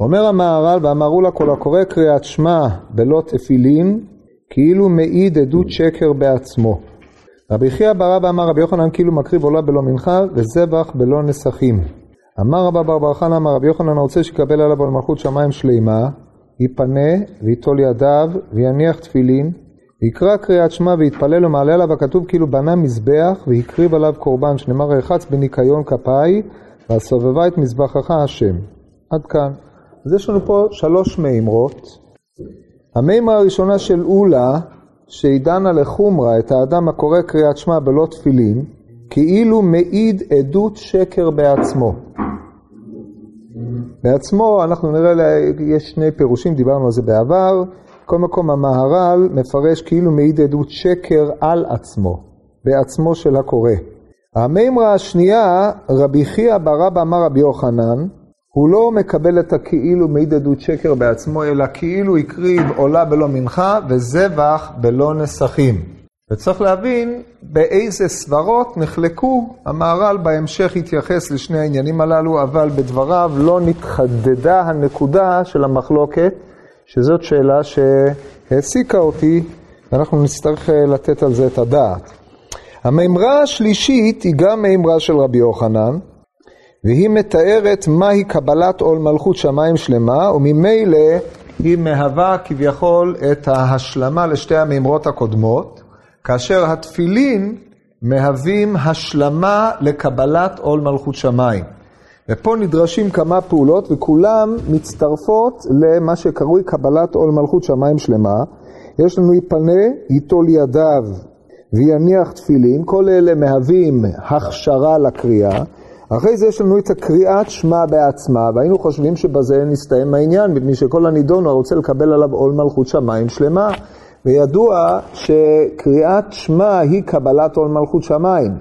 אומר המהר"ל, ואמרו לה כל הקורא קריאת שמע בלא תפילין, כאילו מעיד עדות שקר בעצמו. רבי חייא בר אבא אמר רבי יוחנן כאילו מקריב עולה בלא מנחה וזבח בלא נסכים. אמר רבא בר בר חנא אמר רבי יוחנן רוצה שיקבל עליו על מלכות שמיים שלימה, ייפנה ויטול ידיו ויניח תפילין, ויקרא קריאת שמע ויתפלל ומעלה עליו הכתוב כאילו בנה מזבח והקריב עליו קורבן שנאמר רחץ בניקיון כפיי והסובבה את מזבחך השם. עד כאן. אז יש לנו פה שלוש מימרות. המימרה הראשונה של אולה, שהיא דנה לחומרה את האדם הקורא קריאת שמע בלא תפילין, כאילו מעיד עדות שקר בעצמו. בעצמו, אנחנו נראה, יש שני פירושים, דיברנו על זה בעבר. כל מקום המהר"ל מפרש כאילו מעיד עדות שקר על עצמו, בעצמו של הקורא. המימרה השנייה, רבי חייא בר אבא אמר רבי יוחנן, הוא לא מקבל את הכאילו מעיד עדות שקר בעצמו, אלא כאילו הקריב עולה בלא מנחה וזבח בלא נסכים. וצריך להבין באיזה סברות נחלקו, המהר"ל בהמשך התייחס לשני העניינים הללו, אבל בדבריו לא נתחדדה הנקודה של המחלוקת, שזאת שאלה שהעסיקה אותי, ואנחנו נצטרך לתת על זה את הדעת. המימרה השלישית היא גם מימרה של רבי יוחנן, והיא מתארת מהי קבלת עול מלכות שמיים שלמה, וממילא היא מהווה כביכול את ההשלמה לשתי המימרות הקודמות, כאשר התפילין מהווים השלמה לקבלת עול מלכות שמיים. ופה נדרשים כמה פעולות וכולם מצטרפות למה שקרוי קבלת עול מלכות שמיים שלמה. יש לנו יפנה, ייטול ידיו ויניח תפילין, כל אלה מהווים הכשרה לקריאה. אחרי זה יש לנו את הקריאת שמע בעצמה, והיינו חושבים שבזה נסתיים העניין, מפני שכל הנידון רוצה לקבל עליו עול מלכות שמיים שלמה, וידוע שקריאת שמע היא קבלת עול מלכות שמיים.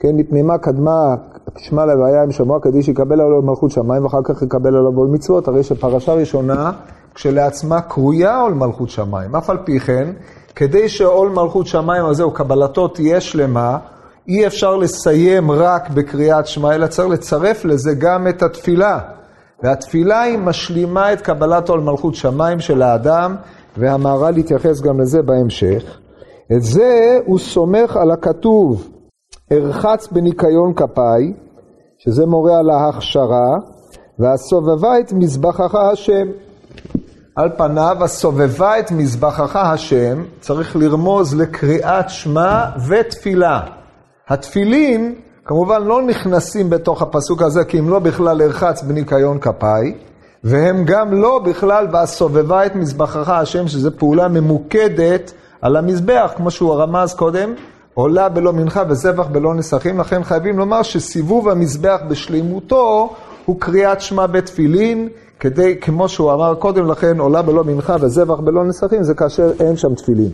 כן, מפני מה קדמה שמע לוויה עם שמוע קדיש יקבל עליו מלכות שמיים ואחר כך יקבל עליו עול מצוות, הרי שפרשה ראשונה כשלעצמה קרויה עול מלכות שמיים. אף על פי כן, כדי שעול מלכות שמיים הזה או קבלתו תהיה שלמה, אי אפשר לסיים רק בקריאת שמע, אלא צריך לצרף לזה גם את התפילה. והתפילה היא משלימה את קבלת עול מלכות שמיים של האדם, והמהר"ל יתייחס גם לזה בהמשך. את זה הוא סומך על הכתוב, ארחץ בניקיון כפיי, שזה מורה על ההכשרה, והסובבה את מזבחך השם. על פניו, הסובבה את מזבחך השם, צריך לרמוז לקריאת שמע ותפילה. התפילין כמובן לא נכנסים בתוך הפסוק הזה, כי הם לא בכלל ארחץ בניקיון כפיי, והם גם לא בכלל והסובבה את מזבחך השם, שזו פעולה ממוקדת על המזבח, כמו שהוא רמז קודם, עולה בלא מנחה וזבח בלא נסכים, לכן חייבים לומר שסיבוב המזבח בשלימותו הוא קריאת שמע בתפילין, כדי, כמו שהוא אמר קודם לכן, עולה בלא מנחה וזבח בלא נסכים, זה כאשר אין שם תפילין.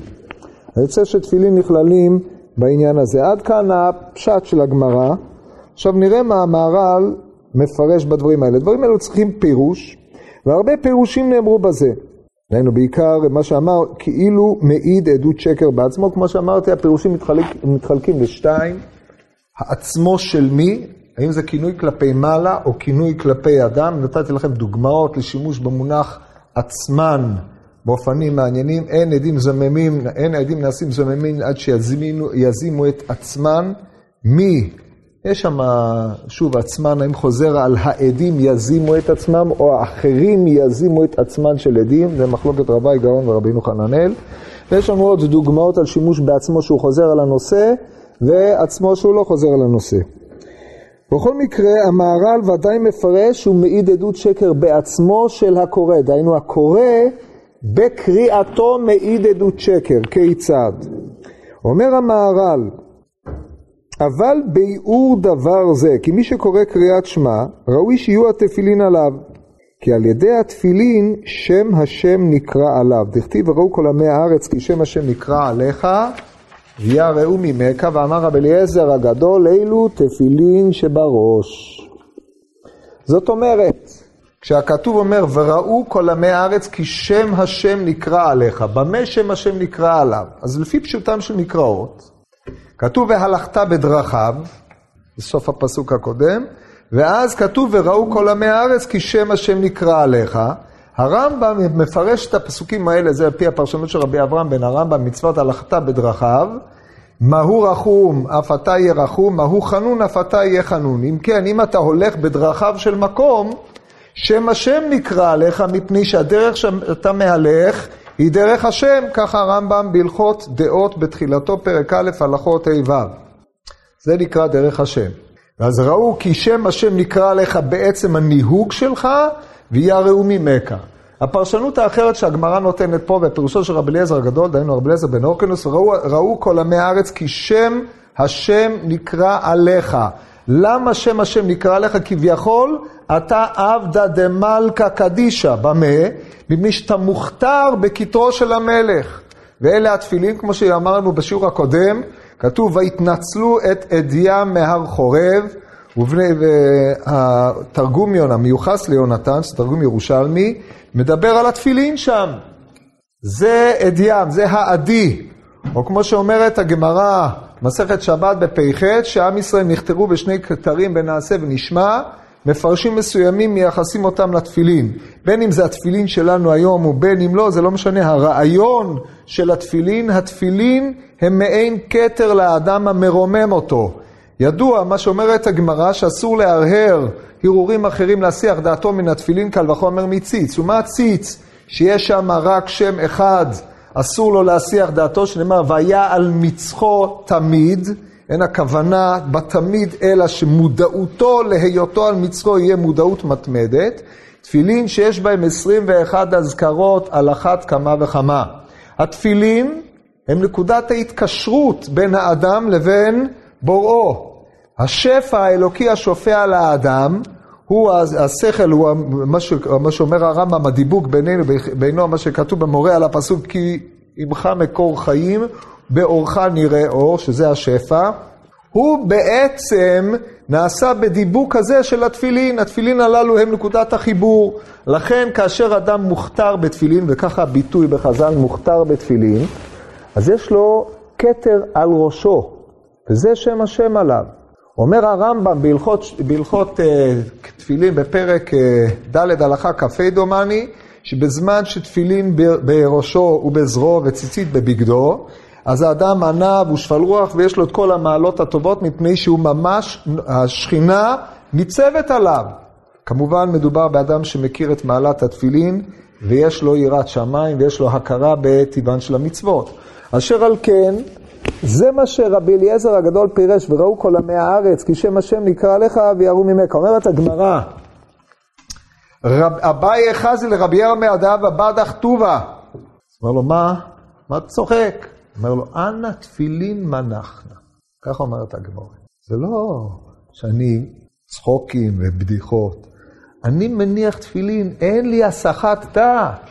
אני רוצה שתפילין נכללים בעניין הזה. עד כאן הפשט של הגמרא. עכשיו נראה מה המהר"ל מפרש בדברים האלה. הדברים האלו צריכים פירוש, והרבה פירושים נאמרו בזה. ראינו בעיקר מה שאמר, כאילו מעיד עדות שקר בעצמו. כמו שאמרתי, הפירושים מתחלק, מתחלקים לשתיים. העצמו של מי, האם זה כינוי כלפי מעלה או כינוי כלפי אדם. נתתי לכם דוגמאות לשימוש במונח עצמן באופנים מעניינים. אין עדים זממים, אין העדים נעשים זממים עד שיזימו את עצמן. מי יש שם, שוב, עצמן, האם חוזר על העדים יזימו את עצמם, או האחרים יזימו את עצמן של עדים, זה מחלוקת רבי גאון ורבינו חננאל. ויש לנו עוד דוגמאות על שימוש בעצמו שהוא חוזר על הנושא, ועצמו שהוא לא חוזר על הנושא. בכל מקרה, המהר"ל ודאי מפרש שהוא מעיד עדות שקר בעצמו של הקורא, דהיינו הקורא בקריאתו מעיד עדות שקר, כיצד? אומר המהר"ל, אבל ביאור דבר זה, כי מי שקורא קריאת שמע, ראוי שיהיו התפילין עליו. כי על ידי התפילין שם השם נקרא עליו. דכתיב וראו כל עמי הארץ כי שם השם נקרא עליך, ויראו ממך, ואמר רב אליעזר הגדול, אלו תפילין שבראש. זאת אומרת, כשהכתוב אומר, וראו כל עמי הארץ כי שם השם נקרא עליך, במה שם השם נקרא עליו? אז לפי פשוטם של מקראות, כתוב והלכת בדרכיו, בסוף הפסוק הקודם, ואז כתוב, וראו כל עמי הארץ כי שם השם נקרא עליך. הרמב"ם מפרש את הפסוקים האלה, זה על פי הפרשנות של רבי אברהם בן הרמב"ם, מצוות הלכתה בדרכיו. מהו רחום, אף אתה יהיה רחום, מהו חנון, אף אתה יהיה חנון. אם כן, אם אתה הולך בדרכיו של מקום, שם השם נקרא עליך, מפני שהדרך שאתה מהלך היא דרך השם, ככה הרמב"ם בהלכות דעות בתחילתו, פרק א', הלכות ה' ו'. זה נקרא דרך השם. אז ראו כי שם השם נקרא עליך בעצם הניהוג שלך, ויראו ממך. הפרשנות האחרת שהגמרא נותנת פה, בפירושו של רבי אליעזר הגדול, דהיינו רבי אליעזר בן אורקנוס, ראו, ראו כל עמי הארץ כי שם השם נקרא עליך. למה שם השם נקרא עליך? כביכול, אתה עבדא דמלכא קדישא. במה? מפני שאתה מוכתר בכתרו של המלך. ואלה התפילין, כמו שאמרנו בשיעור הקודם, כתוב, ויתנצלו את אדיה מהר חורב, והתרגומיון המיוחס ליונתן, שזה תרגום ירושלמי, מדבר על התפילין שם. זה אדיאם, זה העדי. או כמו שאומרת הגמרא, מסכת שבת בפ"ח, שעם ישראל נכתרו בשני כתרים בנעשה ונשמע, מפרשים מסוימים מייחסים אותם לתפילין. בין אם זה התפילין שלנו היום ובין אם לא, זה לא משנה. הרעיון של התפילין, התפילין הם מעין כתר לאדם המרומם אותו. ידוע, מה שאומרת הגמרא, שאסור להרהר הרהורים אחרים להסיח דעתו מן התפילין, קל וחומר מציץ. ומה הציץ? שיש שם רק שם אחד, אסור לו להסיח דעתו, שנאמר, והיה על מצחו תמיד. אין הכוונה בתמיד, אלא שמודעותו להיותו על מצחו יהיה מודעות מתמדת. תפילין שיש בהם 21 אזכרות על אחת כמה וכמה. התפילין הם נקודת ההתקשרות בין האדם לבין בוראו. השפע האלוקי השופע על האדם, הוא השכל, הוא מה שאומר הרמב"ם, הדיבוק בינינו, בינו, מה שכתוב במורה על הפסוק, כי עמך מקור חיים, באורך נראה אור, שזה השפע. הוא בעצם נעשה בדיבוק הזה של התפילין. התפילין הללו הם נקודת החיבור. לכן כאשר אדם מוכתר בתפילין, וככה הביטוי בחז"ל, מוכתר בתפילין, אז יש לו כתר על ראשו, וזה שם השם עליו. אומר הרמב"ם בהלכות, בהלכות אה, תפילין בפרק אה, ד' הלכה כ"ה דומני, שבזמן שתפילין בראשו ובזרועו וציצית בבגדו, אז האדם ענב ושפל רוח ויש לו את כל המעלות הטובות מפני שהוא ממש, השכינה ניצבת עליו. כמובן מדובר באדם שמכיר את מעלת התפילין ויש לו יראת שמיים ויש לו הכרה בטבען של המצוות. אשר על כן, זה מה שרבי אליעזר הגדול פירש, וראו כל עמי הארץ, כי שם השם נקרא לך ויראו ממך. אומרת הגמרא, אביי חזי לרבי ירמי אדאב אבדך טובה. אומר לו, מה? מה אתה צוחק? אומר לו, אנא תפילין מנחנה. ככה אומרת הגמרא. זה לא שאני צחוקים ובדיחות. אני מניח תפילין, אין לי הסחת דעת.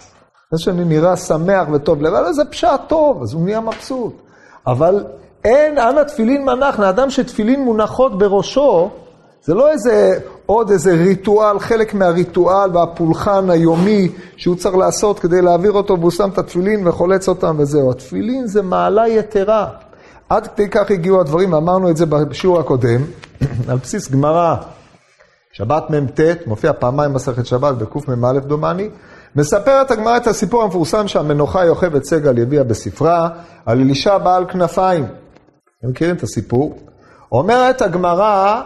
זה שאני נראה שמח וטוב לב, אבל זה פשט טוב, אז הוא נהיה מבסוט. אבל אין, אנא תפילין מנחנה, אדם שתפילין מונחות בראשו, זה לא איזה, עוד איזה ריטואל, חלק מהריטואל והפולחן היומי שהוא צריך לעשות כדי להעביר אותו, והוא שם את התפילין וחולץ אותם וזהו. התפילין זה מעלה יתרה. עד כדי כך הגיעו הדברים, אמרנו את זה בשיעור הקודם, על בסיס גמרא, שבת מ"ט, מופיע פעמיים מסכת שבת בקמ"א דומני, מספרת הגמרא את הסיפור המפורסם שהמנוחה יוכבד סגל הביאה בספרה על אלישע בעל כנפיים. אתם מכירים את הסיפור? אומרת הגמרא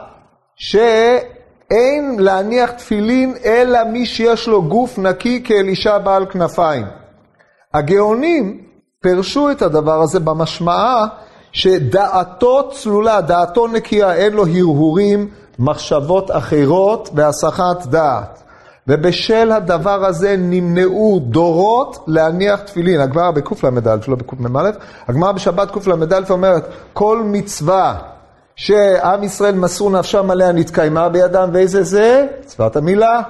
שאין להניח תפילין אלא מי שיש לו גוף נקי כאלישע בעל כנפיים. הגאונים פירשו את הדבר הזה במשמעה שדעתו צלולה, דעתו נקייה, אין לו הרהורים, מחשבות אחרות והסחת דעת. ובשל הדבר הזה נמנעו דורות להניח תפילין. הגמרא בקל"א, לא בקמ"א, הגמרא בשבת קל"א אומרת, כל מצווה שעם ישראל מסרו נפשם עליה נתקיימה בידם, ואיזה זה? מצוות המילה.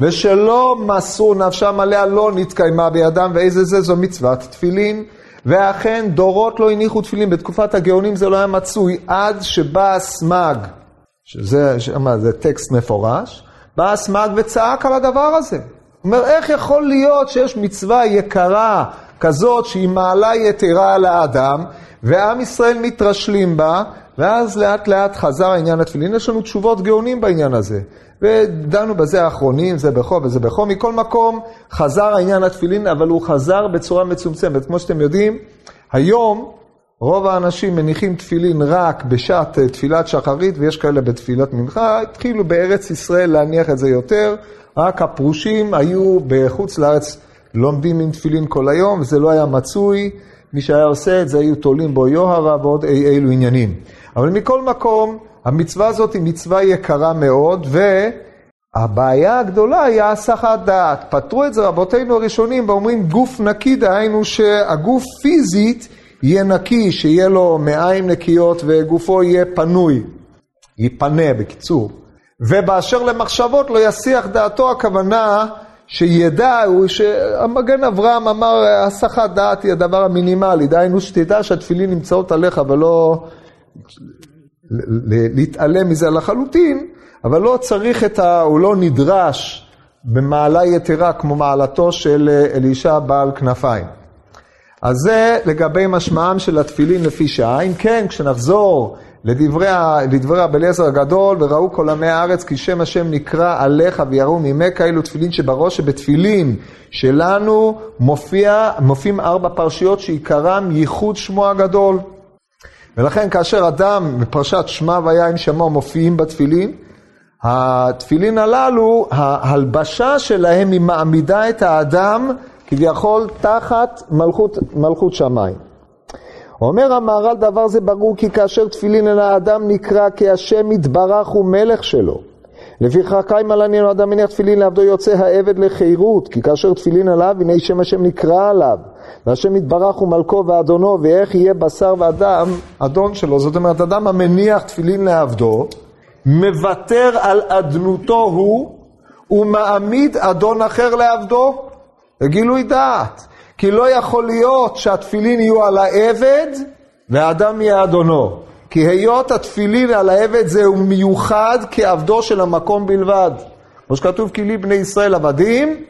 ושלא מסרו נפשם עליה לא נתקיימה בידם, ואיזה זה? זו מצוות תפילין. ואכן דורות לא הניחו תפילין, בתקופת הגאונים זה לא היה מצוי, עד שבא הסמ"ג, שזה שמה, זה טקסט מפורש, בא הסמ"ג וצעק על הדבר הזה. הוא אומר, איך יכול להיות שיש מצווה יקרה כזאת שהיא מעלה יתרה על האדם, ועם ישראל מתרשלים בה, ואז לאט לאט חזר העניין לתפילין, יש לנו תשובות גאונים בעניין הזה. ודנו בזה האחרונים, זה בכו וזה בכו. מכל מקום, חזר העניין לתפילין, אבל הוא חזר בצורה מצומצמת. כמו שאתם יודעים, היום רוב האנשים מניחים תפילין רק בשעת אה, תפילת שחרית, ויש כאלה בתפילת מנחה. התחילו בארץ ישראל להניח את זה יותר, רק הפרושים היו בחוץ לארץ לומדים עם תפילין כל היום, וזה לא היה מצוי. מי שהיה עושה את זה היו תולים בו יוהרה ועוד אי אילו עניינים. אבל מכל מקום, המצווה הזאת היא מצווה יקרה מאוד, והבעיה הגדולה היא הסחת דעת. פתרו את זה רבותינו הראשונים ואומרים גוף נקי, דהיינו שהגוף פיזית יהיה נקי, שיהיה לו מעיים נקיות וגופו יהיה פנוי, ייפנה בקיצור. ובאשר למחשבות לא יסיח דעתו, הכוונה שידע, הוא שהמגן אברהם אמר, הסחת דעת היא הדבר המינימלי, דהיינו שתדע שהתפילין נמצאות עליך ולא להתעלם מזה לחלוטין, אבל לא צריך את ה... הוא לא נדרש במעלה יתרה כמו מעלתו של אלישע בעל כנפיים. אז זה לגבי משמעם של התפילין לפי שעה. אם כן, כשנחזור לדברי, לדברי רבי אליעזר הגדול, וראו כל עמי הארץ כי שם השם נקרא עליך ויראו ממך אלו תפילין שבראש שבתפילין שלנו מופיע, מופיעים ארבע פרשיות שעיקרם ייחוד שמו הגדול. ולכן כאשר אדם בפרשת שמע ויין שמו מופיעים בתפילין, התפילין הללו, ההלבשה שלהם היא מעמידה את האדם כביכול תחת מלכות, מלכות שמיים. אומר המהר"ל דבר זה ברור כי כאשר תפילין אל האדם נקרא כי השם יתברך הוא מלך שלו. לפיכך קיימה לעניין אדם מניח תפילין לעבדו יוצא העבד לחירות, כי כאשר תפילין עליו, הנה שם השם נקרא עליו, והשם יתברך הוא מלכו ואדונו, ואיך יהיה בשר ואדם אדון שלו. זאת אומרת, אדם המניח תפילין לעבדו, מוותר על אדנותו הוא, ומעמיד אדון אחר לעבדו. לגילוי דעת. כי לא יכול להיות שהתפילין יהיו על העבד והאדם יהיה אדונו. כי היות התפילין על העבד זהו מיוחד כעבדו של המקום בלבד. כמו שכתוב כי לי בני ישראל עבדים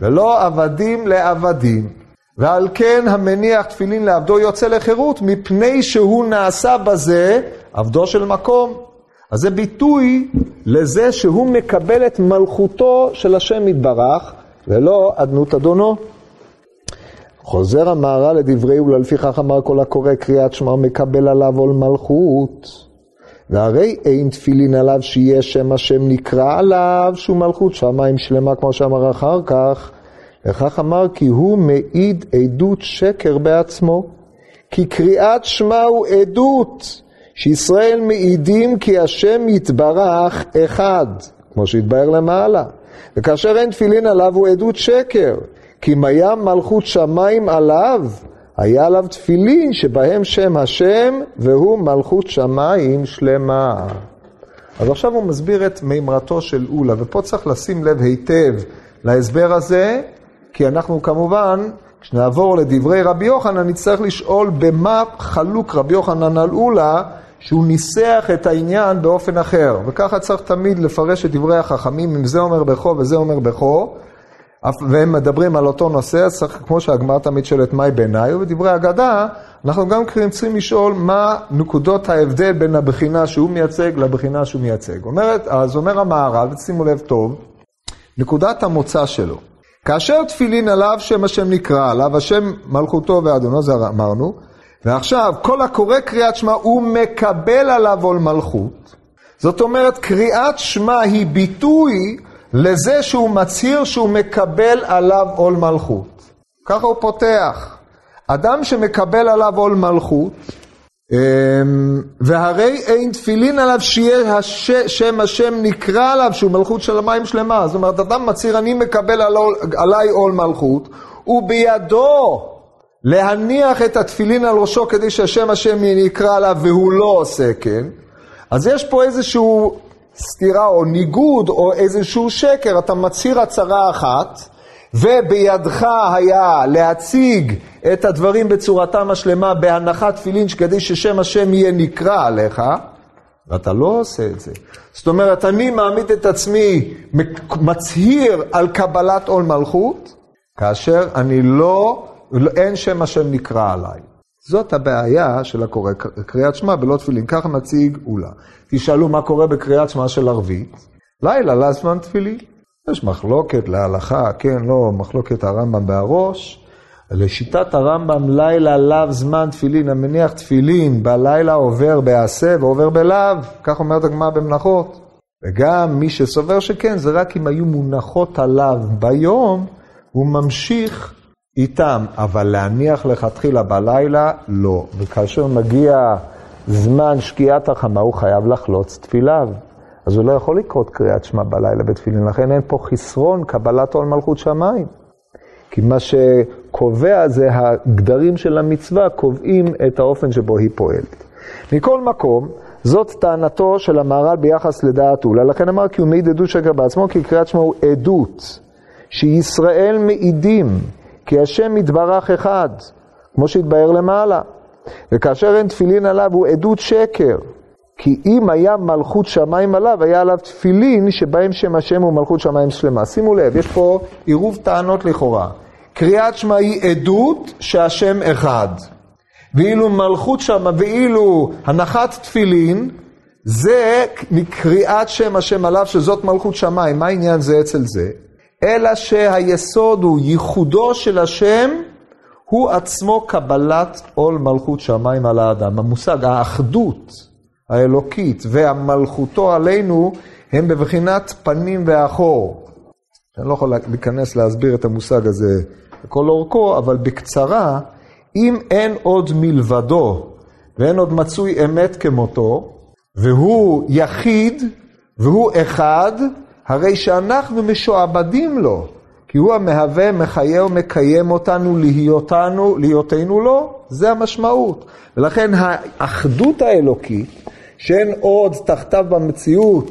ולא עבדים לעבדים. ועל כן המניח תפילין לעבדו יוצא לחירות מפני שהוא נעשה בזה עבדו של מקום. אז זה ביטוי לזה שהוא מקבל את מלכותו של השם יתברך ולא אדנות אדונו. חוזר המהר"ל לדברי ולפיכך אמר כל הקורא קריאת שמע מקבל עליו עול מלכות. והרי אין תפילין עליו שיהיה שם השם נקרא עליו שהוא מלכות שמיים שלמה כמו שאמר אחר כך. וכך אמר כי הוא מעיד עדות שקר בעצמו. כי קריאת שמע הוא עדות שישראל מעידים כי השם יתברך אחד, כמו שהתבהר למעלה. וכאשר אין תפילין עליו הוא עדות שקר. כי היה מלכות שמיים עליו, היה עליו תפילין שבהם שם השם, והוא מלכות שמיים שלמה. אז עכשיו הוא מסביר את מימרתו של אולה, ופה צריך לשים לב היטב להסבר הזה, כי אנחנו כמובן, כשנעבור לדברי רבי יוחנן, נצטרך לשאול במה חלוק רבי יוחנן על אולה, שהוא ניסח את העניין באופן אחר. וככה צריך תמיד לפרש את דברי החכמים, אם זה אומר בכו וזה אומר בכו, והם מדברים על אותו נושא, אז צריך, כמו שהגמרא תמיד שואלת מהי בעיניי, ובדברי אגדה, אנחנו גם צריכים לשאול מה נקודות ההבדל בין הבחינה שהוא מייצג לבחינה שהוא מייצג. אומרת, אז אומר המהר"ל, ושימו לב טוב, נקודת המוצא שלו. כאשר תפילין עליו שם השם נקרא עליו, השם מלכותו ואדונו, זה אמרנו, ועכשיו כל הקורא קריאת שמע הוא מקבל עליו עול מלכות. זאת אומרת, קריאת שמע היא ביטוי לזה שהוא מצהיר שהוא מקבל עליו עול מלכות. ככה הוא פותח. אדם שמקבל עליו עול מלכות, אמ, והרי אין תפילין עליו שיהיה הש... שם השם נקרא עליו שהוא מלכות של המים שלמה. זאת אומרת, אדם מצהיר אני מקבל עליי עול מלכות, ובידו להניח את התפילין על ראשו כדי שהשם השם נקרא עליו והוא לא עושה כן. אז יש פה איזשהו סתירה או ניגוד או איזשהו שקר, אתה מצהיר הצהרה אחת, ובידך היה להציג את הדברים בצורתם השלמה בהנחת תפילין כדי ששם השם יהיה נקרא עליך, ואתה לא עושה את זה. זאת אומרת, אני מעמיד את עצמי, מצהיר על קבלת עול מלכות, כאשר אני לא, אין שם השם נקרא עליי. זאת הבעיה של הקורא קריאת שמע בלא תפילין, ככה מציג אולה. תשאלו מה קורה בקריאת שמע של ערבית, לילה לזמן תפילין. יש מחלוקת להלכה, כן, לא, מחלוקת הרמב"ם בהראש. לשיטת הרמב"ם, לילה לאו זמן תפילין, המניח תפילין בלילה עובר בעשה ועובר בלאו, כך אומרת הגמרא במנחות. וגם מי שסובר שכן, זה רק אם היו מונחות עליו ביום, הוא ממשיך איתם, אבל להניח לכתחילה בלילה, לא. וכאשר מגיע זמן שקיעת החמה, הוא חייב לחלוץ תפיליו. אז הוא לא יכול לקרות קריאת שמע בלילה בתפילין, לכן אין פה חסרון קבלת עול מלכות שמיים. כי מה שקובע זה הגדרים של המצווה, קובעים את האופן שבו היא פועלת. מכל מקום, זאת טענתו של המהר"ל ביחס לדעת אולה, לכן אמר כי הוא מעיד עדות שקר בעצמו, כי קריאת שמע הוא עדות, שישראל מעידים כי השם יתברך אחד, כמו שהתבהר למעלה. וכאשר אין תפילין עליו הוא עדות שקר. כי אם היה מלכות שמיים עליו, היה עליו תפילין שבהם שם השם הוא מלכות שמיים שלמה. שימו לב, יש פה עירוב טענות לכאורה. קריאת שמע היא עדות שהשם אחד. ואילו מלכות שמה, ואילו הנחת תפילין, זה מקריאת שם השם עליו, שזאת מלכות שמיים. מה העניין זה אצל זה? אלא שהיסוד הוא ייחודו של השם, הוא עצמו קבלת עול מלכות שמיים על האדם. המושג, האחדות האלוקית והמלכותו עלינו, הם בבחינת פנים ואחור. אני לא יכול להיכנס להסביר את המושג הזה לכל אורכו, אבל בקצרה, אם אין עוד מלבדו ואין עוד מצוי אמת כמותו, והוא יחיד והוא אחד, הרי שאנחנו משועבדים לו, כי הוא המהווה, מחיה ומקיים אותנו להיותנו, להיותנו לו, זה המשמעות. ולכן האחדות האלוקית, שאין עוד תחתיו במציאות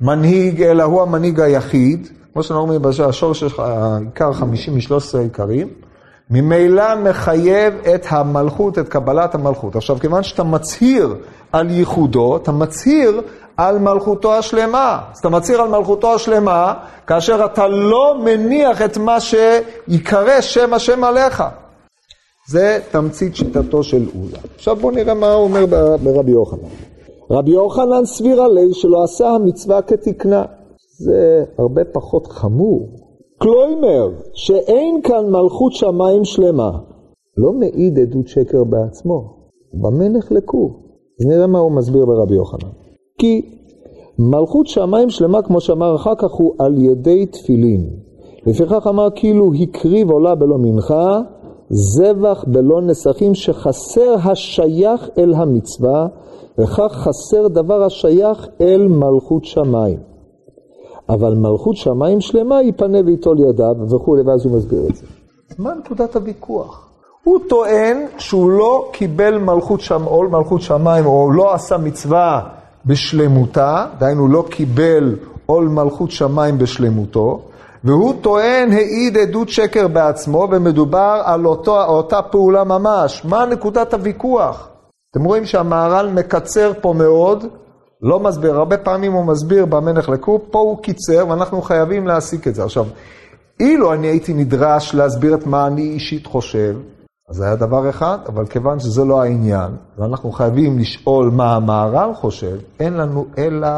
מנהיג, אלא הוא המנהיג היחיד, כמו שאנחנו אומרים בשורש של העיקר 50 מ-13 עיקרים, ממילא מחייב את המלכות, את קבלת המלכות. עכשיו, כיוון שאתה מצהיר על ייחודו, אתה מצהיר על מלכותו השלמה. אז אתה מצהיר על מלכותו השלמה, כאשר אתה לא מניח את מה שיקרא שם השם עליך. זה תמצית שיטתו של אולה. עכשיו בואו נראה מה הוא אומר ברבי יוחנן. רבי יוחנן סביר עלי שלא עשה המצווה כתקנה. זה הרבה פחות חמור. קלוימר, שאין כאן מלכות שמיים שלמה, לא מעיד עדות שקר בעצמו. במה נחלקו? אז נראה מה הוא מסביר ברבי יוחנן. כי מלכות שמיים שלמה, כמו שאמר אחר כך, הוא על ידי תפילין. לפיכך אמר כאילו הקריב עולה בלא מנחה, זבח בלא נסכים, שחסר השייך אל המצווה, וכך חסר דבר השייך אל מלכות שמיים. אבל מלכות שמיים שלמה ייפנה ויטול ידיו וכולי, ואז הוא מסביר את זה. מה נקודת הוויכוח? הוא טוען שהוא לא קיבל מלכות עול מלכות שמיים, או לא עשה מצווה בשלמותה, דהיינו לא קיבל עול מלכות שמיים בשלמותו, והוא טוען העיד עדות שקר בעצמו, ומדובר על אותו, אותה פעולה ממש. מה נקודת הוויכוח? אתם רואים שהמהר"ל מקצר פה מאוד, לא מסביר, הרבה פעמים הוא מסביר במה נחלקו, פה הוא קיצר ואנחנו חייבים להסיק את זה. עכשיו, אילו אני הייתי נדרש להסביר את מה אני אישית חושב, אז זה היה דבר אחד, אבל כיוון שזה לא העניין, ואנחנו חייבים לשאול מה המהר"ל חושב, אין לנו אלא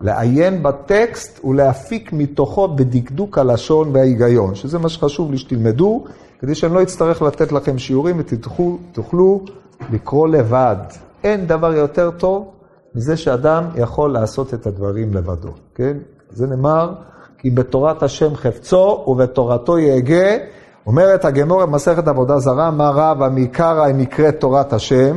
לעיין בטקסט ולהפיק מתוכו בדקדוק הלשון וההיגיון, שזה מה שחשוב לי שתלמדו, כדי שאני לא אצטרך לתת לכם שיעורים ותוכלו לקרוא לבד. אין דבר יותר טוב מזה שאדם יכול לעשות את הדברים לבדו, כן? זה נאמר, כי בתורת השם חפצו ובתורתו יהגה. אומרת הגמור במסכת עבודה זרה, מה רב המקרא נקראת תורת השם,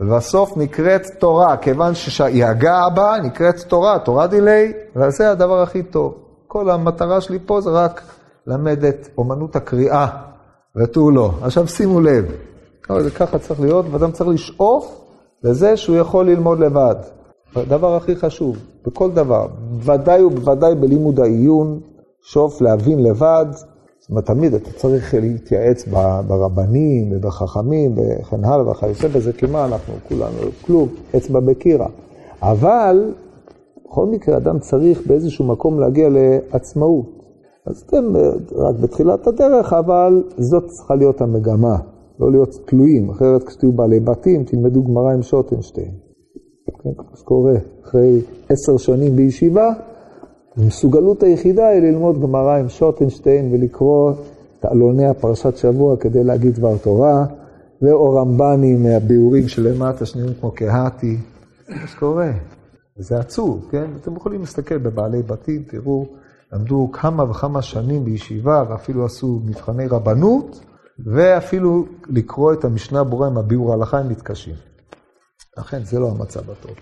ובסוף נקראת תורה, כיוון שיהגה בה נקראת תורה, תורה דילי, וזה הדבר הכי טוב. כל המטרה שלי פה זה רק למד את אומנות הקריאה, ותו לא. עכשיו שימו לב, זה ככה צריך להיות, ואדם צריך לשאוף לזה שהוא יכול ללמוד לבד. הדבר הכי חשוב, בכל דבר, ודאי ובוודאי בלימוד העיון, שאוף להבין לבד, זאת אומרת, תמיד אתה צריך להתייעץ ברבנים ובחכמים וכן הלאה וכיוצא בזה, כי מה אנחנו כולנו, כלום, אצבע בקירה. אבל, בכל מקרה, אדם צריך באיזשהו מקום להגיע לעצמאות. אז אתם רק בתחילת הדרך, אבל זאת צריכה להיות המגמה. לא להיות תלויים, אחרת כשתהיו בעלי בתים, תלמדו גמרא עם שוטנשטיין. כן, כמו שקורה, אחרי עשר שנים בישיבה, המסוגלות היחידה היא ללמוד גמרא עם שוטנשטיין ולקרוא את עלוני הפרשת שבוע כדי להגיד דבר תורה, ואו רמב"נים מהביאורים שלמטה, שנראים כמו קהתי, זה מה שקורה. וזה עצוב, כן? אתם יכולים להסתכל בבעלי בתים, תראו, למדו כמה וכמה שנים בישיבה, ואפילו עשו מבחני רבנות, ואפילו לקרוא את המשנה ברורה עם הביאור ההלכה הם מתקשים. לכן זה לא המצב הטוב.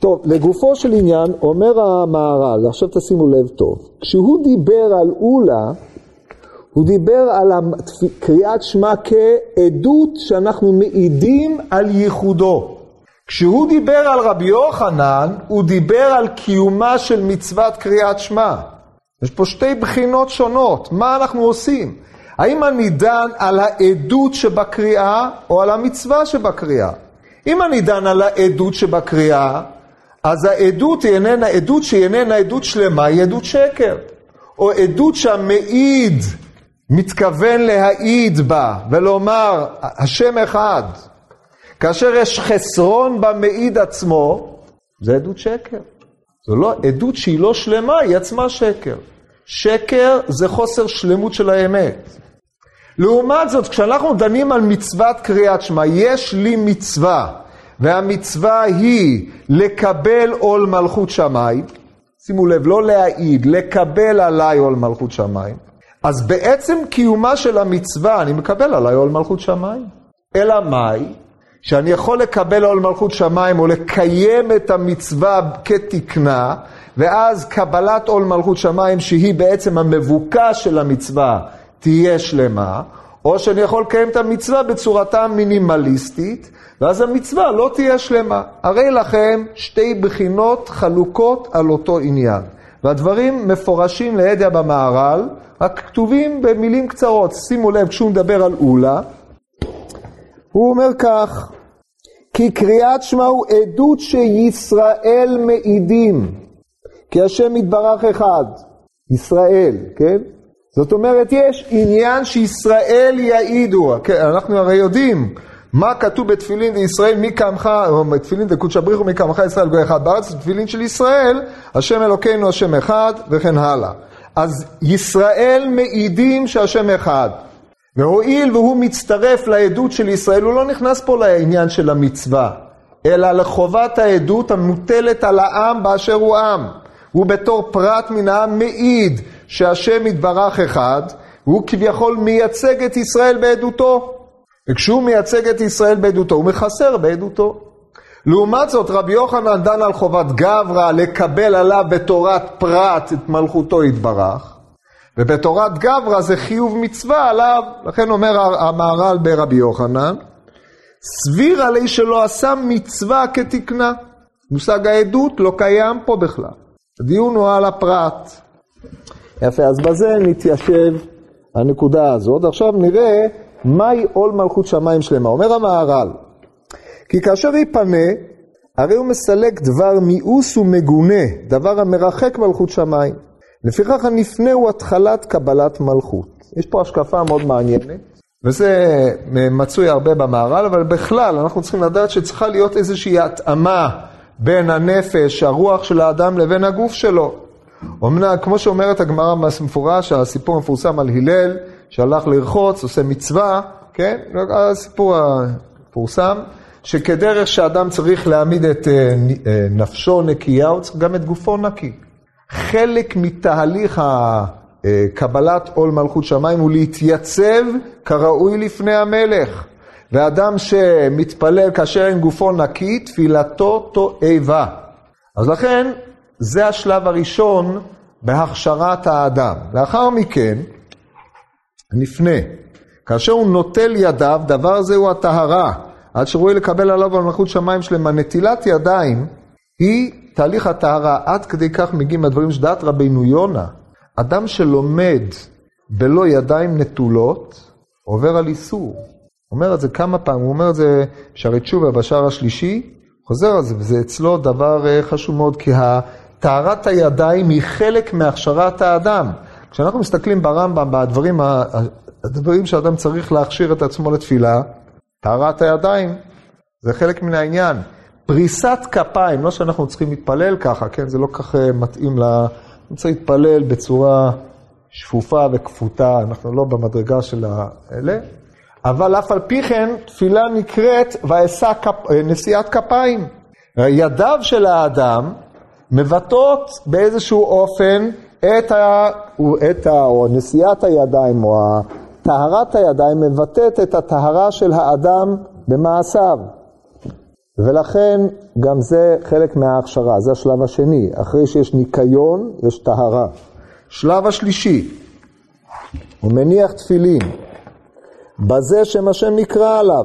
טוב, לגופו של עניין, אומר המהר"ל, עכשיו תשימו לב טוב, כשהוא דיבר על אולה, הוא דיבר על קריאת שמע כעדות שאנחנו מעידים על ייחודו. כשהוא דיבר על רבי יוחנן, הוא דיבר על קיומה של מצוות קריאת שמע. יש פה שתי בחינות שונות, מה אנחנו עושים? האם אני דן על העדות שבקריאה או על המצווה שבקריאה? אם אני דן על העדות שבקריאה, אז העדות היא איננה עדות שהיא איננה עדות שלמה, היא עדות שקר. או עדות שהמעיד מתכוון להעיד בה ולומר, השם אחד. כאשר יש חסרון במעיד עצמו, זה עדות שקר. זו לא עדות שהיא לא שלמה, היא עצמה שקר. שקר זה חוסר שלמות של האמת. לעומת זאת, כשאנחנו דנים על מצוות קריאת שמע, יש לי מצווה, והמצווה היא לקבל עול מלכות שמיים, שימו לב, לא להעיד, לקבל עליי עול מלכות שמיים, אז בעצם קיומה של המצווה, אני מקבל עליי עול מלכות שמיים. אלא מאי? שאני יכול לקבל עול מלכות שמיים או לקיים את המצווה כתקנה, ואז קבלת עול מלכות שמיים, שהיא בעצם המבוקש של המצווה, תהיה שלמה, או שאני יכול לקיים את המצווה בצורתה המינימליסטית, ואז המצווה לא תהיה שלמה. הרי לכם שתי בחינות חלוקות על אותו עניין. והדברים מפורשים לידע במהר"ל, רק כתובים במילים קצרות. שימו לב, כשהוא מדבר על אולה, הוא אומר כך, כי קריאת שמע הוא עדות שישראל מעידים, כי השם יתברך אחד, ישראל, כן? זאת אומרת, יש עניין שישראל יעידו. כן, אנחנו הרי יודעים מה כתוב בתפילין לישראל, מי קמך, או בתפילין דקודש הבריחו מי קמך ישראל גוי אחד בארץ, תפילין של ישראל, השם אלוקינו השם אחד, וכן הלאה. אז ישראל מעידים שהשם אחד. והואיל והוא מצטרף לעדות של ישראל, הוא לא נכנס פה לעניין של המצווה, אלא לחובת העדות המוטלת על העם באשר הוא עם. הוא בתור פרט מן העם מעיד שהשם יתברך אחד, והוא כביכול מייצג את ישראל בעדותו. וכשהוא מייצג את ישראל בעדותו, הוא מחסר בעדותו. לעומת זאת, רבי יוחנן דן על חובת גברא לקבל עליו בתורת פרט את מלכותו יתברך, ובתורת גברא זה חיוב מצווה עליו, לכן אומר המהר"ל ברבי יוחנן, סביר עלי שלא עשה מצווה כתקנה. מושג העדות לא קיים פה בכלל. הדיון הוא על הפרט. יפה, אז בזה נתיישב הנקודה הזאת. עכשיו נראה מהי עול מלכות שמיים שלמה. אומר המהר"ל, כי כאשר יפנה, הרי הוא מסלק דבר מיאוס ומגונה, דבר המרחק מלכות שמיים. לפיכך הנפנה הוא התחלת קבלת מלכות. יש פה השקפה מאוד מעניינת, וזה מצוי הרבה במהר"ל, אבל בכלל אנחנו צריכים לדעת שצריכה להיות איזושהי התאמה בין הנפש, הרוח של האדם לבין הגוף שלו. אמנם, כמו שאומרת הגמרא המפורש, הסיפור המפורסם על הלל, שהלך לרחוץ, עושה מצווה, כן? הסיפור המפורסם, שכדרך שאדם צריך להעמיד את אה, אה, נפשו נקייה, הוא צריך גם את גופו נקי. חלק מתהליך קבלת עול מלכות שמיים הוא להתייצב כראוי לפני המלך. ואדם שמתפלל כאשר אין גופו נקי, תפילתו תועבה. אז לכן, זה השלב הראשון בהכשרת האדם. לאחר מכן, נפנה. כאשר הוא נוטל ידיו, דבר זה הוא הטהרה. עד שראוי לקבל עליו על מלכות שמיים שלמה. נטילת ידיים היא תהליך הטהרה. עד כדי כך מגיעים הדברים שדעת רבינו יונה. אדם שלומד בלא ידיים נטולות, עובר על איסור. אומר את זה כמה פעמים, הוא אומר את זה בשערי תשובה בשער השלישי, חוזר על זה, וזה אצלו דבר אה, חשוב מאוד, כי טהרת הידיים היא חלק מהכשרת האדם. כשאנחנו מסתכלים ברמב"ם, בדברים הדברים שאדם צריך להכשיר את עצמו לתפילה, טהרת הידיים, זה חלק מן העניין. פריסת כפיים, לא שאנחנו צריכים להתפלל ככה, כן? זה לא כך אה, מתאים ל... צריך להתפלל בצורה שפופה וכפותה, אנחנו לא במדרגה של האלה. אבל אף על פי כן, תפילה נקראת ואשא כפ... אה, נשיאת כפיים. ידיו של האדם מבטאות באיזשהו אופן את ה... את ה... או נשיאת הידיים או טהרת הידיים מבטאת את הטהרה של האדם במעשיו. ולכן גם זה חלק מההכשרה, זה השלב השני. אחרי שיש ניקיון, יש טהרה. שלב השלישי, הוא מניח תפילין, בזה שם השם נקרא עליו.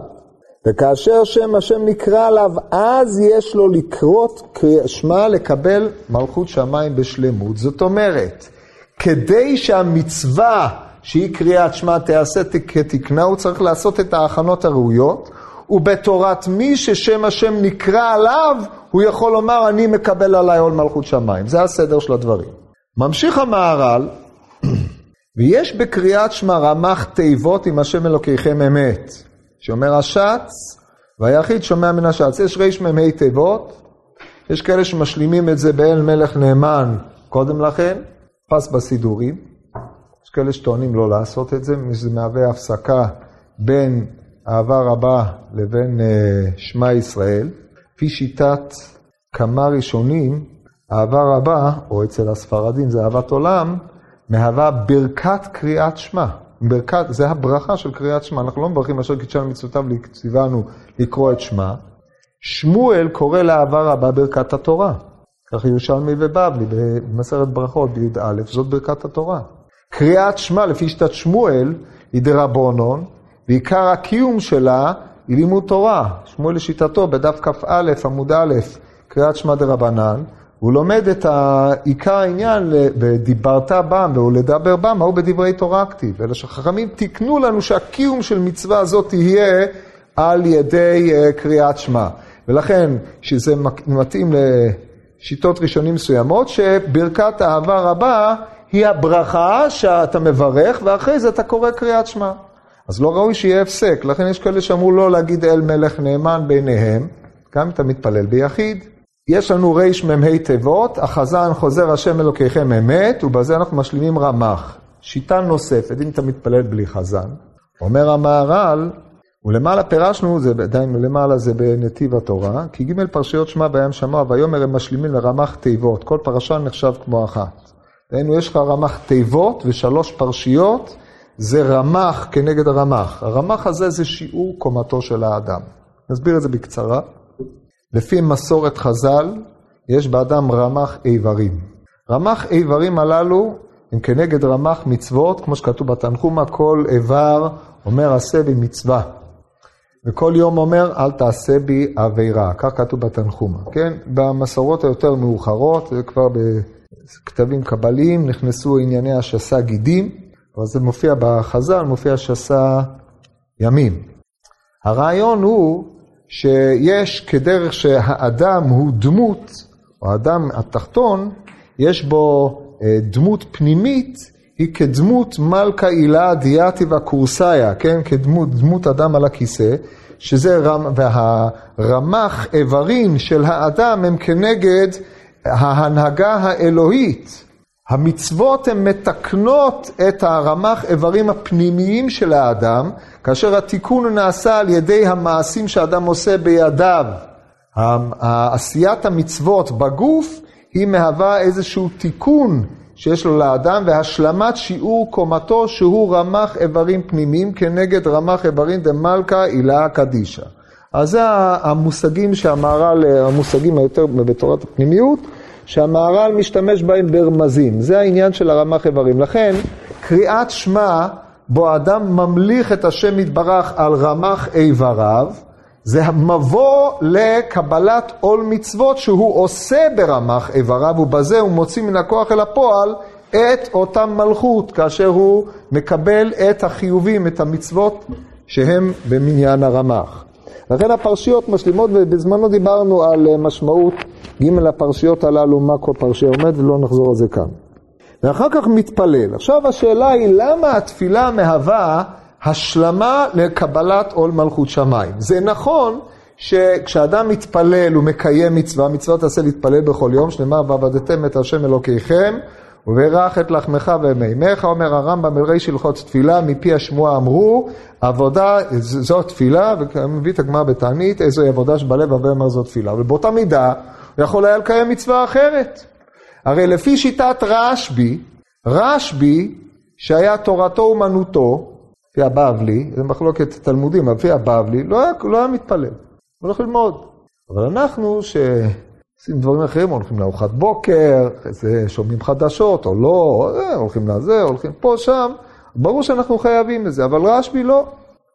וכאשר שם השם נקרא עליו, אז יש לו לקרות שמע לקבל מלכות שמיים בשלמות. זאת אומרת, כדי שהמצווה שהיא קריאת שמע תיעשה כתקנה, הוא צריך לעשות את ההכנות הראויות, ובתורת מי ששם השם נקרא עליו, הוא יכול לומר, אני מקבל עליי עול מלכות שמיים. זה הסדר של הדברים. ממשיך המהר"ל, ויש בקריאת שמע רמ"ח תיבות עם השם אלוקיכם אמת, שאומר השץ, והיחיד שומע מן השץ. יש רמ"ה תיבות, יש כאלה שמשלימים את זה באל מלך נאמן קודם לכן, פס בסידורים. יש כאלה שטוענים לא לעשות את זה, זה מהווה הפסקה בין אהבה רבה לבין uh, שמע ישראל. לפי שיטת כמה ראשונים, אהבה רבה, או אצל הספרדים זה אהבת עולם, מהווה ברכת קריאת שמע. ברכת, זה הברכה של קריאת שמע. אנחנו לא מברכים אשר קידשנו מצוותיו ציוונו לקרוא את שמע. שמואל קורא לאהבה רבה ברכת התורה. כך ירושלמי ובבלי במסרת ברכות בי"א, זאת ברכת התורה. קריאת שמע לפי שיטת שמואל היא דרבונון, ועיקר הקיום שלה היא לימוד תורה. שמואל לשיטתו בדף כ"א עמוד א', קריאת שמע דרבנן, הוא לומד את עיקר העניין בדיברת בם ולדבר בם, מהו בדברי תורה כתיב. אלא שחכמים תיקנו לנו שהקיום של מצווה הזאת תהיה על ידי אה, קריאת שמע. ולכן, שזה מתאים לשיטות ראשונים מסוימות, שברכת אהבה רבה היא הברכה שאתה מברך, ואחרי זה אתה קורא קריאת שמע. אז לא ראוי שיהיה הפסק, לכן יש כאלה שאמרו לא להגיד אל מלך נאמן ביניהם, גם אם אתה מתפלל ביחיד. יש לנו רמ"ה תיבות, החזן חוזר השם אלוקיכם אמת, ובזה אנחנו משלימים רמ"ח. שיטה נוספת, אם אתה מתפלל בלי חזן, אומר המהר"ל, ולמעלה פירשנו, זה עדיין למעלה זה בנתיב התורה, כי ג' פרשיות שמע בים שמוע ויאמר הם משלימים לרמ"ח תיבות, כל פרשה נחשב כמו אחת. דהיינו יש לך רמ"ח תיבות ושלוש פרשיות, זה רמ"ח כנגד הרמ"ח. הרמ"ח הזה זה שיעור קומתו של האדם. נסביר את זה בקצרה. לפי מסורת חז"ל, יש באדם רמ"ח איברים. רמ"ח איברים הללו הם כנגד רמ"ח מצוות, כמו שכתוב בתנחומה, כל איבר אומר עשה בי מצווה. וכל יום אומר אל תעשה בי עבירה, כך כתוב בתנחומה, כן? במסורות היותר מאוחרות, זה כבר בכתבים קבליים, נכנסו ענייני השסה גידים, אבל זה מופיע בחז"ל, מופיע שסה ימים. הרעיון הוא שיש כדרך שהאדם הוא דמות, או האדם התחתון, יש בו אה, דמות פנימית, היא כדמות מלכה הילה דיאטיבה קורסאיה, כן? כדמות דמות אדם על הכיסא, שזה רמ... והרמ"ח איברים של האדם הם כנגד ההנהגה האלוהית. המצוות הן מתקנות את הרמ"ח איברים הפנימיים של האדם, כאשר התיקון נעשה על ידי המעשים שאדם עושה בידיו. עשיית המצוות בגוף היא מהווה איזשהו תיקון שיש לו לאדם והשלמת שיעור קומתו שהוא רמ"ח איברים פנימיים כנגד רמ"ח איברים דמלכה הילה קדישא. אז זה המושגים שהמהר"ל, המושגים היותר בתורת הפנימיות, שהמהר"ל משתמש בהם ברמזים. זה העניין של הרמ"ח איברים. לכן, קריאת שמע, בו אדם ממליך את השם יתברך על רמ"ח איבריו, זה המבוא לקבלת עול מצוות שהוא עושה ברמ"ח איבריו, ובזה הוא מוציא מן הכוח אל הפועל את אותה מלכות, כאשר הוא מקבל את החיובים, את המצוות שהם במניין הרמ"ח. לכן הפרשיות משלימות, ובזמנו דיברנו על משמעות ג' הפרשיות הללו, מה כל פרשיה עומד, ולא נחזור על זה כאן. ואחר כך מתפלל. עכשיו השאלה היא, למה התפילה מהווה השלמה לקבלת עול מלכות שמיים? זה נכון שכשאדם מתפלל הוא מקיים מצווה, מצווה תעשה להתפלל בכל יום, שנאמר ועבדתם את השם אלוקיכם, וברך את לחמך ומימיך, אומר הרמב"ם בריש הלכות תפילה, מפי השמועה אמרו, עבודה זו תפילה, ומביא את הגמרא בתענית, איזוהי עבודה שבלב הרבה אומר זו תפילה. ובאותה מידה, הוא יכול היה לקיים מצווה אחרת. הרי לפי שיטת רשב"י, רשב"י, שהיה תורתו אומנותו, לפי הבבלי, זה מחלוקת תלמודים, אבל לפי הבבלי, לא היה, לא היה מתפלל, הוא הולך ללמוד. אבל אנחנו, שעושים דברים אחרים, הולכים לארוחת בוקר, איזה שומעים חדשות, או לא, הולכים לזה, הולכים פה, שם, ברור שאנחנו חייבים בזה, אבל רשב"י לא,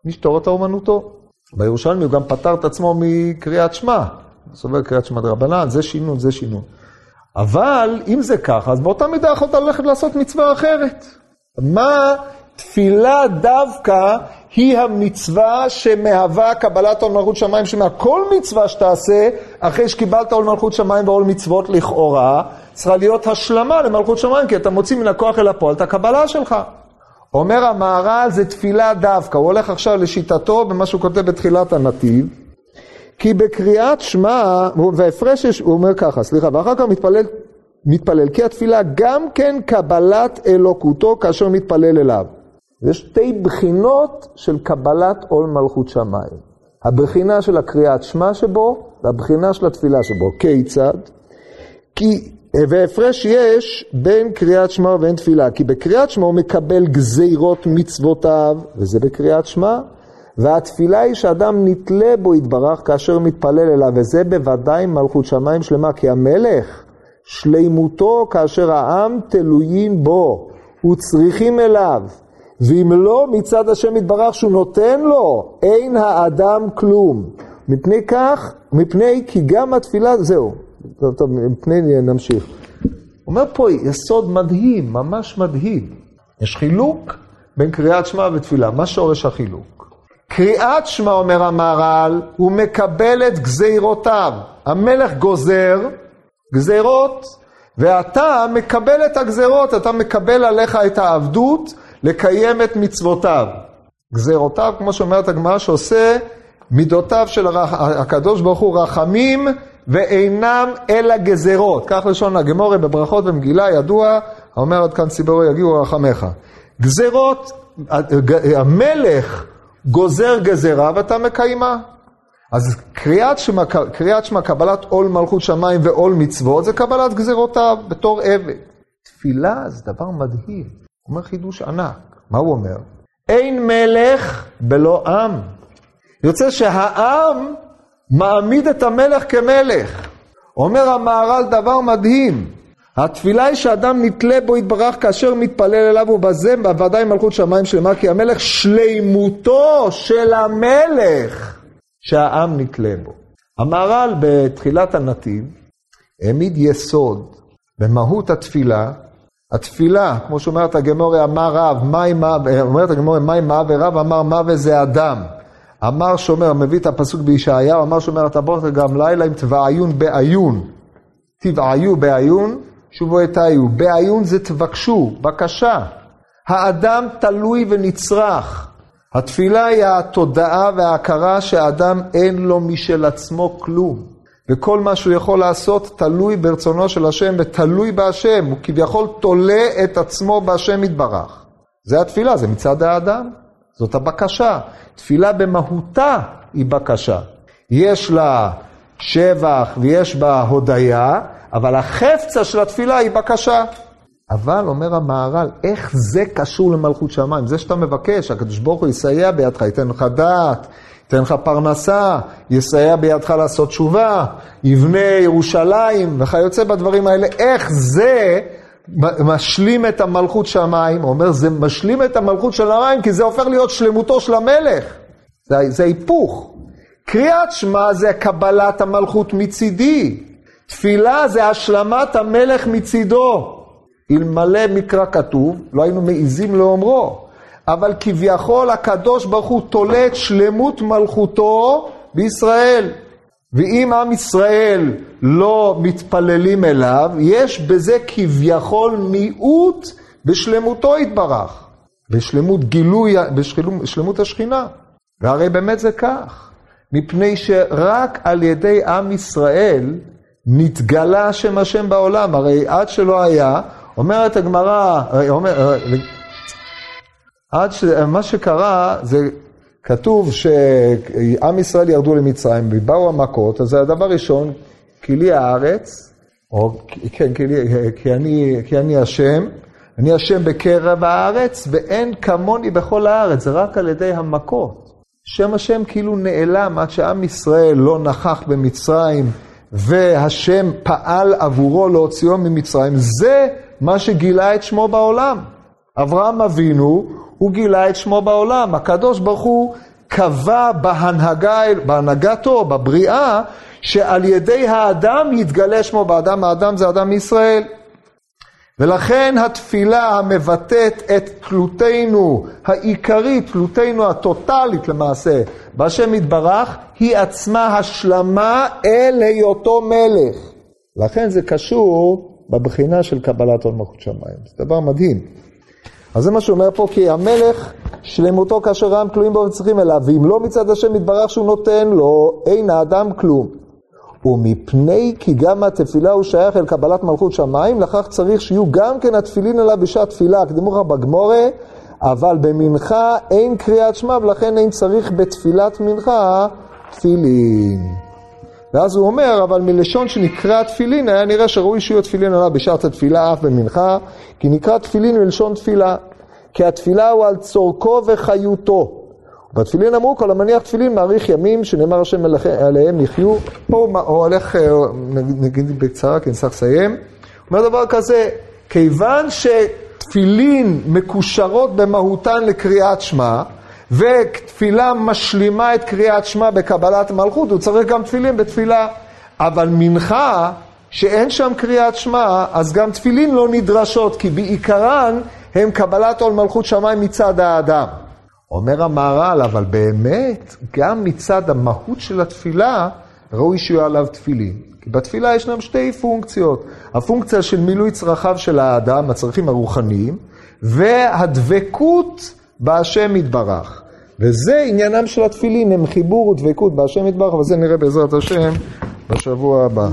איש תורתו אומנותו. בירושלמי הוא גם פטר את עצמו מקריאת שמע, סובר קריאת שמע דרבנן, זה שינון, זה שינון. אבל אם זה ככה, אז באותה מידה יכולת ללכת לעשות מצווה אחרת. מה תפילה דווקא היא המצווה שמהווה קבלת עול מלכות שמיים, שמה כל מצווה שתעשה, אחרי שקיבלת עול מלכות שמיים ועול מצוות לכאורה, צריכה להיות השלמה למלכות שמיים, כי אתה מוציא מן הכוח אל הפועל את הקבלה שלך. אומר המהר"ל זה תפילה דווקא, הוא הולך עכשיו לשיטתו במה שהוא כותב בתחילת הנתיב. כי בקריאת שמע, וההפרש, הוא אומר ככה, סליחה, ואחר כך מתפלל, מתפלל, כי התפילה גם כן קבלת אלוקותו כאשר מתפלל אליו. יש שתי בחינות של קבלת עול מלכות שמיים. הבחינה של הקריאת שמע שבו, והבחינה של התפילה שבו. כיצד? כי, והפרש יש בין קריאת שמע ובין תפילה, כי בקריאת שמע הוא מקבל גזירות מצוותיו, וזה בקריאת שמע, והתפילה היא שאדם נתלה בו יתברך כאשר מתפלל אליו, וזה בוודאי מלכות שמיים שלמה, כי המלך, שלימותו כאשר העם תלויים בו, וצריכים אליו, ואם לא מצד השם יתברך שהוא נותן לו, אין האדם כלום. מפני כך, מפני כי גם התפילה, זהו, טוב, טוב, מפני נמשיך. אומר פה יסוד מדהים, ממש מדהים. יש חילוק בין קריאת שמע ותפילה, מה שורש החילוק? קריאת שמע, אומר המהר"ל, הוא מקבל את גזירותיו. המלך גוזר גזירות, ואתה מקבל את הגזירות, אתה מקבל עליך את העבדות לקיים את מצוותיו. גזירותיו, כמו שאומרת הגמרא, שעושה מידותיו של הקדוש ברוך הוא רחמים ואינם אלא גזירות. כך לשון הגמורי בברכות במגילה ידוע, האומר עד כאן ציבורו יגיעו רחמך. גזירות, המלך גוזר גזרה ואתה מקיימה. אז קריאת שמה, קריאת שמה, קבלת עול מלכות שמיים ועול מצוות, זה קבלת גזרותיו בתור עבד. תפילה זה דבר מדהים, אומר חידוש ענק. מה הוא אומר? אין מלך בלא עם. יוצא שהעם מעמיד את המלך כמלך. אומר המהר"ל דבר מדהים, התפילה היא שאדם נתלה בו יתברך כאשר מתפלל אליו ובזה בוודאי מלכות שמיים שלמה כי המלך שלימותו של המלך שהעם נתלה בו. המהר"ל בתחילת הנתיב העמיד יסוד במהות התפילה. התפילה, כמו שאומרת הגמורי, אמר רב, אומרת הגמורי, מים מה ורב אמר מה וזה אדם. אמר שומר, מביא את הפסוק בישעיהו, אמר שומר אתה בוא גם לילה אם תבעיון בעיון. תבעיו בעיון, שובו אתיו, בעיון זה תבקשו, בקשה. האדם תלוי ונצרך. התפילה היא התודעה וההכרה שהאדם אין לו משל עצמו כלום. וכל מה שהוא יכול לעשות תלוי ברצונו של השם ותלוי בהשם. הוא כביכול תולה את עצמו בהשם יתברך. זה התפילה, זה מצד האדם. זאת הבקשה. תפילה במהותה היא בקשה. יש לה שבח ויש בה הודיה, אבל החפצה של התפילה היא בקשה. אבל, אומר המהר"ל, איך זה קשור למלכות שמיים? זה שאתה מבקש, הקדוש ברוך הוא יסייע בידך, ייתן לך דעת, ייתן לך פרנסה, יסייע בידך לעשות תשובה, יבנה ירושלים וכיוצא בדברים האלה. איך זה משלים את המלכות שמיים? הוא אומר, זה משלים את המלכות של המים, כי זה הופך להיות שלמותו של המלך. זה, זה היפוך. קריאת שמע זה קבלת המלכות מצידי. תפילה זה השלמת המלך מצידו. אלמלא מקרא כתוב, לא היינו מעיזים לאומרו. אבל כביכול הקדוש ברוך הוא תולה את שלמות מלכותו בישראל. ואם עם ישראל לא מתפללים אליו, יש בזה כביכול מיעוט בשלמותו יתברך, בשלמות גילוי, בשלמות השכינה. והרי באמת זה כך, מפני שרק על ידי עם ישראל נתגלה שם השם בעולם, הרי עד שלא היה, אומרת הגמרא, אומר, עד שמה שקרה זה כתוב שעם ישראל ירדו למצרים ובאו המכות, אז הדבר ראשון, כי לי הארץ, או כן, כי, לי, כי, אני, כי אני השם, אני השם בקרב הארץ, ואין כמוני בכל הארץ, זה רק על ידי המכות. שם השם כאילו נעלם עד שעם ישראל לא נכח במצרים, והשם פעל עבורו להוציאו ממצרים, זה מה שגילה את שמו בעולם. אברהם אבינו, הוא גילה את שמו בעולם. הקדוש ברוך הוא קבע בהנהגה, בהנהגתו, בבריאה, שעל ידי האדם יתגלה שמו באדם, האדם זה אדם מישראל. ולכן התפילה המבטאת את תלותנו העיקרית, תלותנו הטוטלית למעשה, בהשם יתברך, היא עצמה השלמה אל היותו מלך. לכן זה קשור בבחינה של קבלת עול מלכות שמיים. זה דבר מדהים. אז זה מה שאומר פה, כי המלך שלמותו כאשר רעם כלואים בו וצריכים אליו, ואם לא מצד השם יתברך שהוא נותן לו, אין האדם כלום. ומפני כי גם התפילה הוא שייך אל קבלת מלכות שמיים, לכך צריך שיהיו גם כן התפילין עליו בשעת תפילה, הקדימוך בגמורה, אבל במנחה אין קריאת שמע, ולכן אין צריך בתפילת מנחה תפילין. ואז הוא אומר, אבל מלשון שנקרא תפילין, היה נראה שראוי שיהיו תפילין עליו בשעת התפילה אף במנחה, כי נקרא תפילין מלשון תפילה. כי התפילה הוא על צורכו וחיותו. בתפילין אמרו, כל המניח תפילין מאריך ימים, שנאמר השם עליהם יחיו. פה הוא הולך, אה, נגיד בקצרה, כי נצטרך לסיים. אומר דבר כזה, כיוון שתפילין מקושרות במהותן לקריאת שמע, ותפילה משלימה את קריאת שמע בקבלת מלכות, הוא צריך גם תפילין בתפילה. אבל מנחה, שאין שם קריאת שמע, אז גם תפילין לא נדרשות, כי בעיקרן הם קבלת עול מלכות שמיים מצד האדם. אומר המהר"ל, אבל באמת, גם מצד המהות של התפילה, ראוי שיהיו עליו תפילין. כי בתפילה ישנם שתי פונקציות. הפונקציה של מילוי צרכיו של האדם, הצרכים הרוחניים, והדבקות בהשם יתברך. וזה עניינם של התפילין, הם חיבור ודבקות בהשם יתברך, וזה נראה בעזרת השם בשבוע הבא.